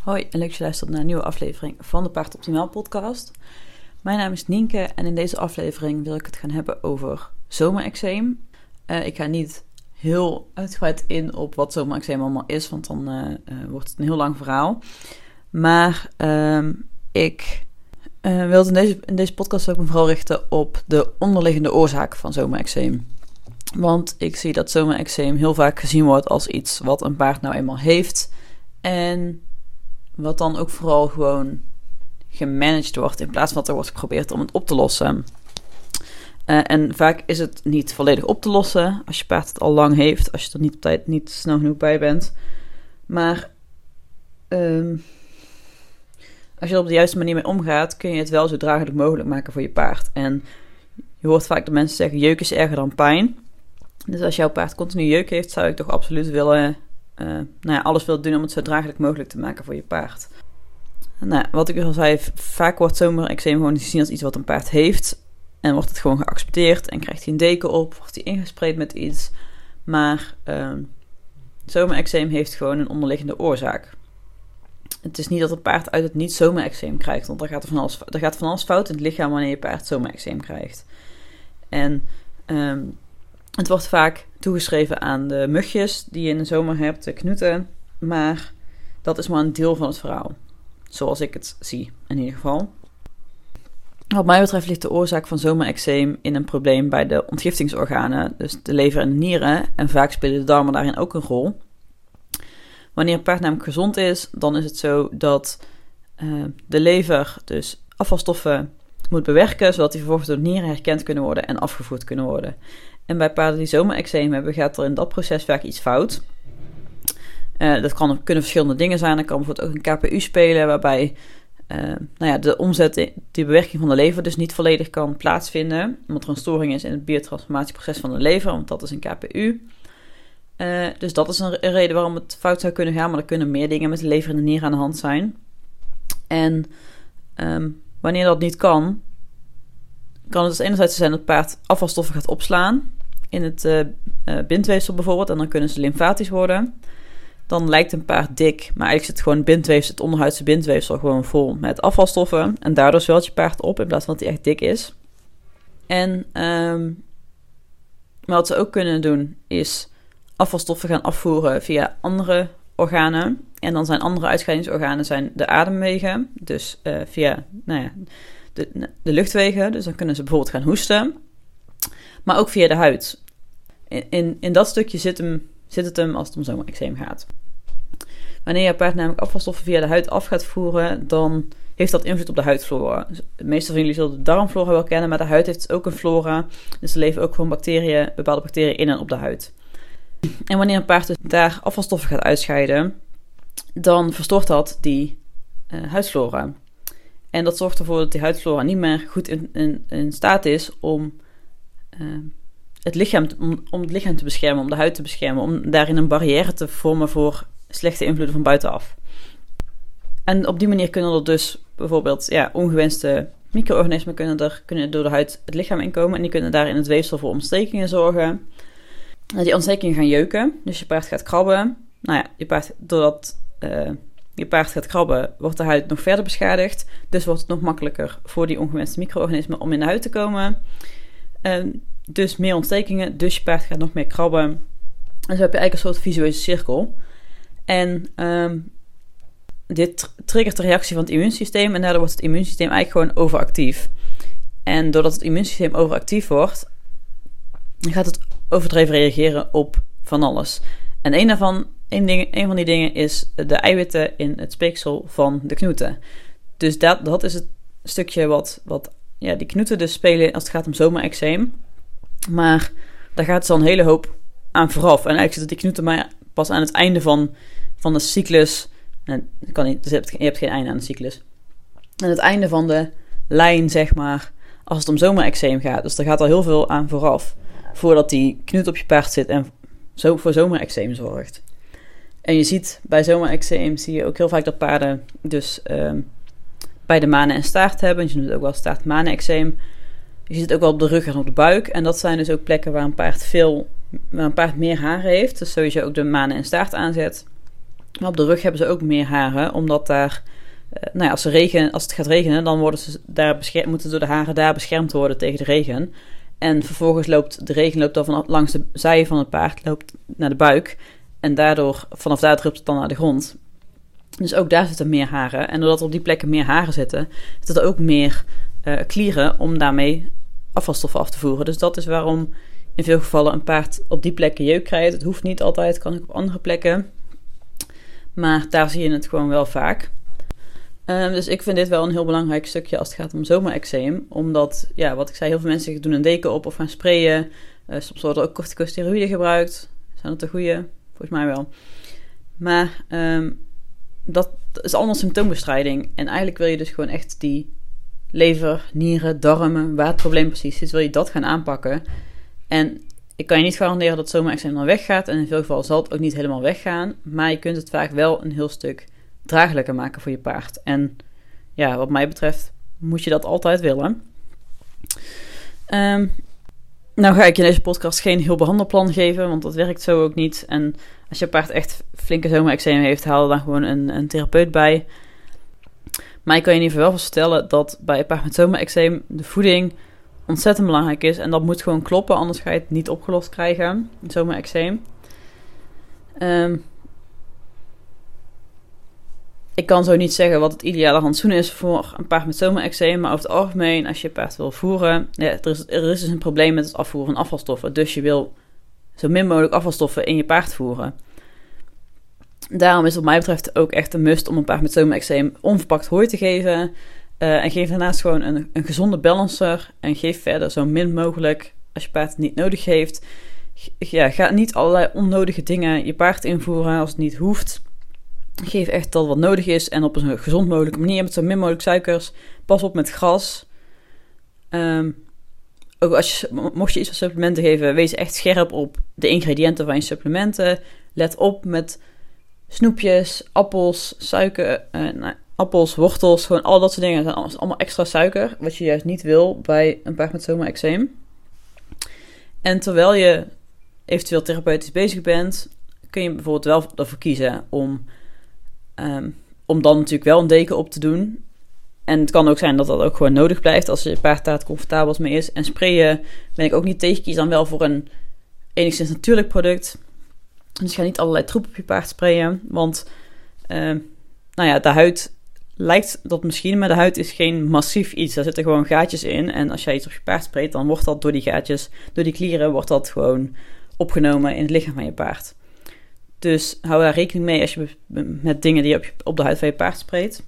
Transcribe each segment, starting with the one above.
Hoi en leuk dat je luistert naar een nieuwe aflevering van de Paard Optimaal podcast. Mijn naam is Nienke en in deze aflevering wil ik het gaan hebben over zomerexeem. Uh, ik ga niet heel uitgebreid in op wat zomerexeem allemaal is, want dan uh, uh, wordt het een heel lang verhaal. Maar ehm, ik wil in deze, in deze podcast ook me vooral richten op de onderliggende oorzaak van zomerexeem. Want ik zie dat zomerexeem heel vaak gezien wordt als iets wat een paard nou eenmaal heeft. En wat dan ook vooral gewoon gemanaged wordt in plaats van dat er wordt geprobeerd om het op te lossen. Uh, en vaak is het niet volledig op te lossen als je paard het al lang heeft, als je er niet op tijd niet snel genoeg bij bent. Maar um, als je er op de juiste manier mee omgaat, kun je het wel zo draaglijk mogelijk maken voor je paard. En je hoort vaak de mensen zeggen: jeuk is erger dan pijn. Dus als jouw paard continu jeuk heeft, zou ik toch absoluut willen uh, nou ja, alles wil doen om het zo draaglijk mogelijk te maken voor je paard. Nou, wat ik al zei, vaak wordt zomerexeem gewoon gezien als iets wat een paard heeft. En wordt het gewoon geaccepteerd en krijgt hij een deken op, wordt hij ingespreid met iets. Maar uh, zomerexeem heeft gewoon een onderliggende oorzaak. Het is niet dat een paard uit het niet zomerexeem krijgt, want er gaat, er van alles, gaat van alles fout in het lichaam wanneer je paard zomerexeem krijgt. En um, het wordt vaak toegeschreven aan de mugjes die je in de zomer hebt, de knuten. Maar dat is maar een deel van het verhaal. Zoals ik het zie, in ieder geval. Wat mij betreft ligt de oorzaak van zomerexeem in een probleem bij de ontgiftingsorganen, dus de lever en nieren. En vaak spelen de darmen daarin ook een rol. Wanneer een paard namelijk gezond is, dan is het zo dat uh, de lever dus afvalstoffen moet bewerken, zodat die vervolgens door de nieren herkend kunnen worden en afgevoerd kunnen worden. En bij paarden die zomerexeem hebben, gaat er in dat proces vaak iets fout. Uh, dat kan, kunnen verschillende dingen zijn. Er kan bijvoorbeeld ook een KPU spelen, waarbij uh, nou ja, de omzet, die bewerking van de lever dus niet volledig kan plaatsvinden. Omdat er een storing is in het biotransformatieproces van de lever, want dat is een KPU. Uh, dus dat is een reden waarom het fout zou kunnen gaan, maar er kunnen meer dingen met de lever en de nier aan de hand zijn. En um, wanneer dat niet kan, kan het dus enerzijds zijn dat het paard afvalstoffen gaat opslaan in het uh, bindweefsel bijvoorbeeld. En dan kunnen ze lymfatisch worden. Dan lijkt een paard dik, maar eigenlijk zit gewoon bindweefsel, het onderhuidse bindweefsel gewoon vol met afvalstoffen. En daardoor zwelt je paard op in plaats van dat hij echt dik is. En um, wat ze ook kunnen doen is afvalstoffen gaan afvoeren via andere organen. En dan zijn andere uitscheidingsorganen zijn de ademwegen. Dus uh, via nou ja, de, luchtwegen. Dus dan kunnen ze bijvoorbeeld gaan hoesten. Maar ook via de huid. In, in, dat stukje zit, hem, zit het hem als het om zomerexeem gaat. Wanneer je paard namelijk afvalstoffen via de huid af gaat voeren, dan heeft dat invloed op de huidflora. Dus de meeste van jullie zullen de darmflora wel kennen, maar de huid heeft ook een flora. Dus er leven ook gewoon bacteriën, bepaalde bacteriën in en op de huid. En wanneer een paard dus daar afvalstoffen gaat uitscheiden, dan verstoort dat die uh, huidflora. En dat zorgt ervoor dat die huidflora niet meer goed in, in, staat is om, uh, het lichaam, om, het lichaam te beschermen, om de huid te beschermen, om daarin een barrière te vormen voor slechte invloeden van buitenaf. En op die manier kunnen er dus bijvoorbeeld ja, ongewenste micro-organismen kunnen, er, kunnen door de huid het lichaam inkomen en die kunnen daar in het weefsel voor ontstekingen zorgen. Die ontstekingen gaan jeuken, dus je paard gaat krabben. Nou ja, je paard, doordat uh, je paard gaat krabben, wordt de huid nog verder beschadigd. Dus wordt het nog makkelijker voor die ongewenste micro-organismen om in de huid te komen. Um, dus meer ontstekingen, dus je paard gaat nog meer krabben. En zo heb je eigenlijk een soort visueuze cirkel. En um, dit triggert de reactie van het immuunsysteem en daardoor wordt het immuunsysteem eigenlijk gewoon overactief. En doordat het immuunsysteem overactief wordt, gaat het overdreven reageren op van alles. En een ding, van die dingen is de eiwitten in het speeksel van de knoeten. Dus dat, dat is het stukje wat, wat ja, die knoeten dus spelen als het gaat om zomerexeem. Maar daar gaat dus al een hele hoop aan vooraf. En eigenlijk zitten die knoeten maar pas aan het einde van, van de cyclus. En kan dus je, hebt, geen einde aan de cyclus. Aan het einde van de lijn, zeg maar, als het om zomerexeem gaat. Dus er gaat al heel veel aan vooraf. Voordat die knoet op je paard zit en zo voor zomerexeem zorgt. En je ziet bij zomerexeem zie je ook heel vaak dat paarden dus um, bij de manen en staart hebben. Je noemt het ook wel staart-manen-eczeem. Je ziet het ook wel op de rug en op de buik. En dat zijn dus ook plekken waar een paard veel, waar een paard meer haar heeft. Dus sowieso ook de manen en staart aanzet. Maar op de rug hebben ze ook meer haren, omdat daar, uh, nou ja, als, als het gaat regenen, dan worden ze daar moeten door de haren daar beschermd worden tegen de regen. En vervolgens loopt de regen loopt dan vanaf, langs de zij van het paard loopt naar de buik. En daardoor, vanaf daar drupt het dan naar de grond. Dus ook daar zitten meer haren. En doordat er op die plekken meer haren zitten, zitten er ook meer uh, klieren om daarmee afvalstoffen af te voeren. Dus dat is waarom in veel gevallen een paard op die plekken jeuk krijgt. Het hoeft niet altijd, kan ook op andere plekken. Maar daar zie je het gewoon wel vaak. Um, dus ik vind dit wel een heel belangrijk stukje als het gaat om zomerexeem. Omdat, ja, wat ik zei, heel veel mensen doen een deken op of gaan sprayen. Uh, soms worden ook corticosteroïden gebruikt. Zijn dat de goede? Volgens mij wel. Maar um, dat is allemaal symptoombestrijding. En eigenlijk wil je dus gewoon echt die lever, nieren, darmen, waar het probleem precies zit, wil je dat gaan aanpakken. En ik kan je niet garanderen dat zomerexeem dan weggaat. En in veel gevallen zal het ook niet helemaal weggaan. Maar je kunt het vaak wel een heel stuk draaglijker maken voor je paard. En ja, wat mij betreft moet je dat altijd willen. Um, nou ga ik in deze podcast geen heel behandelplan geven, want dat werkt zo ook niet. En als je paard echt flinke zomerexeem heeft, haal dan gewoon een, een therapeut bij. Maar ik kan je in ieder geval wel vertellen dat bij een paard met zomerexeem de voeding ontzettend belangrijk is. En dat moet gewoon kloppen, anders ga je het niet opgelost krijgen, zomerexeem. Um, ik kan zo niet zeggen wat het ideale rantsoen is voor een paard met zomerexeem. Maar over het algemeen, als je paard wil voeren. Ja, er, is, er is dus een probleem met het afvoeren van afvalstoffen. Dus je wil zo min mogelijk afvalstoffen in je paard voeren. Daarom is wat mij betreft ook echt een must om een paard met zomerexeem onverpakt hooi te geven. Uh, en geef daarnaast gewoon een, een gezonde balancer. En geef verder zo min mogelijk, als je paard het niet nodig heeft. Ja, ga niet allerlei onnodige dingen je paard invoeren als het niet hoeft. Geef echt dat wat nodig is en op een gezond mogelijke manier met zo min mogelijk suikers. Pas op met gras. Um, ook als je, mocht je iets van supplementen geven, wees echt scherp op de ingrediënten van je supplementen. Let op met snoepjes, appels, suiker, nou, appels, wortels, gewoon al dat soort dingen. zijn allemaal extra suiker, wat je juist niet wil bij een paard met. En terwijl je eventueel therapeutisch bezig bent, kun je bijvoorbeeld wel ervoor kiezen om Um, om dan natuurlijk wel een deken op te doen. En het kan ook zijn dat dat ook gewoon nodig blijft als je paard daar comfortabel mee is. En sprayen ben ik ook niet tegen. Kies dan wel voor een enigszins natuurlijk product. Dus ga niet allerlei troep op je paard sprayen. Want uh, nou ja, de huid lijkt dat misschien, maar de huid is geen massief iets. Daar zitten gewoon gaatjes in. En als jij iets op je paard spreekt, dan wordt dat door die gaatjes, door die klieren, wordt dat gewoon opgenomen in het lichaam van je paard. Dus hou daar rekening mee als je met dingen die je op, op de huid van je paard spreekt.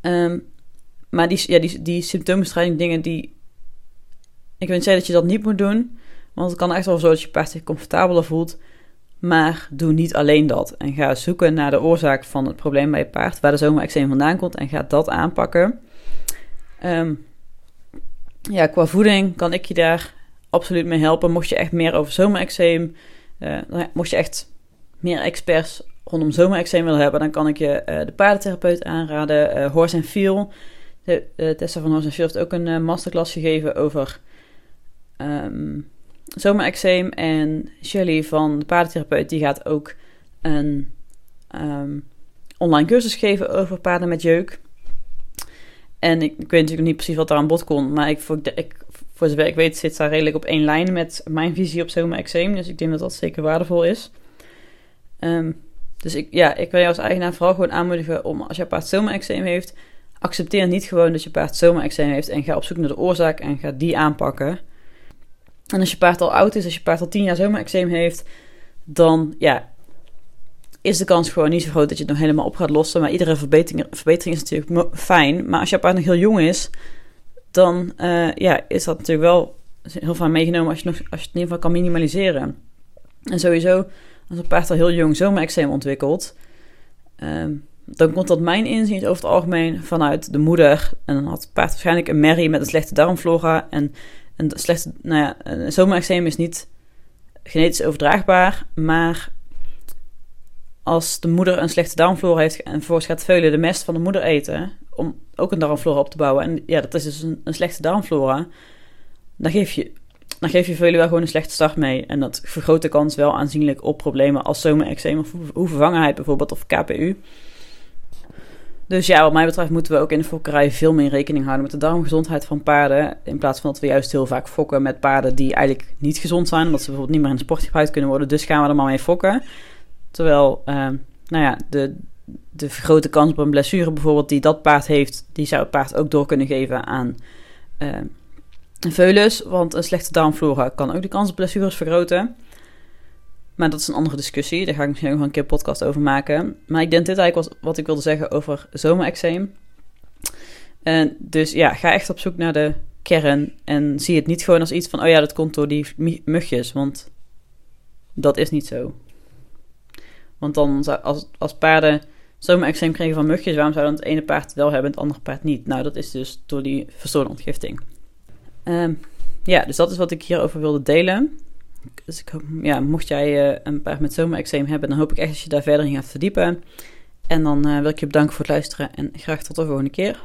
Um, maar die, ja, die, die symptoombestrijding dingen, die... Ik wil zeggen dat je dat niet moet doen. Want het kan echt wel zo dat je paard zich comfortabeler voelt. Maar doe niet alleen dat. En ga zoeken naar de oorzaak van het probleem bij je paard. Waar de zomerexeem vandaan komt. En ga dat aanpakken. Um, ja, qua voeding kan ik je daar absoluut mee helpen. Mocht je echt meer over zomerexeem uh, mocht je echt meer experts rondom zomerexeem willen hebben, dan kan ik je uh, de paardentherapeut aanraden. Uh, Horse Feel. De, Tessa van Horse Feel heeft ook een masterclass gegeven over um, zomerexeem. En Shirley van de paardentherapeut die gaat ook een um, online cursus geven over paarden met jeuk. En ik, ik, weet natuurlijk niet precies wat daar aan bod komt, maar ik, ik, voor zover ik weet zit daar redelijk op één lijn met mijn visie op zomerexeem. Dus ik denk dat dat zeker waardevol is. Um, dus ik, ja, ik wil jou als eigenaar vooral gewoon aanmoedigen om als je paard zomerexeem heeft, accepteer niet gewoon dat je paard zomerexeem heeft en ga op zoek naar de oorzaak en ga die aanpakken. En als je paard al oud is, als je paard al tien jaar zomerexeem heeft, dan ja, is de kans gewoon niet zo groot dat je het nog helemaal op gaat lossen. Maar iedere verbetering, verbetering is natuurlijk fijn. Maar als je paard nog heel jong is, dan uh, ja, is dat natuurlijk wel heel vaak meegenomen als je, nog, als je het in ieder geval kan minimaliseren. En sowieso, als een paard al heel jong zomerexeem ontwikkelt, um, dan komt dat mijn inzien over het algemeen vanuit de moeder. En dan had het paard waarschijnlijk een merrie met een slechte darmflora. En een slechte, nou ja, een zomerexeem is niet genetisch overdraagbaar, maar als de moeder een slechte darmflora heeft en vervolgens gaat veulen de mest van de moeder eten, om ook een darmflora op te bouwen. En ja, dat is dus een, een slechte darmflora. Dan geef je dan geef je veulen wel gewoon een slechte start mee. En dat vergroot de kans wel aanzienlijk op problemen als zomerexeem of hoevervangenheid bijvoorbeeld of KPU. Dus ja, wat mij betreft moeten we ook in de fokkerij veel meer rekening houden met de darmgezondheid van paarden. In plaats van dat we juist heel vaak fokken met paarden die eigenlijk niet gezond zijn. Omdat ze bijvoorbeeld niet meer in de sport gebruikt kunnen worden. Dus gaan we er maar mee fokken. Terwijl, uh, nou ja, de, de vergrote kans op een blessure bijvoorbeeld die dat paard heeft, die zou het paard ook door kunnen geven aan uh, een veulens. Want een slechte darmflora kan ook de kans op blessures vergroten. Maar dat is een andere discussie. Daar ga ik misschien nog een keer een podcast over maken. Maar ik denk dit eigenlijk was wat ik wilde zeggen over zomerexeem. En dus ja, ga echt op zoek naar de kern. En zie het niet gewoon als iets van... oh ja, dat komt door die mugjes. Want dat is niet zo. Want dan als, als paarden zomerexeem kregen van mugjes... waarom zou dan het ene paard wel hebben en het andere paard niet? Nou, dat is dus door die verstoorde ontgifting. Um, ja, dus dat is wat ik hierover wilde delen. Dus ik ja, mocht jij uh, een paard met zomerexeem hebben, dan hoop ik echt dat je daar verder in gaat verdiepen. En dan uh, wil ik je bedanken voor het luisteren en graag tot de volgende keer.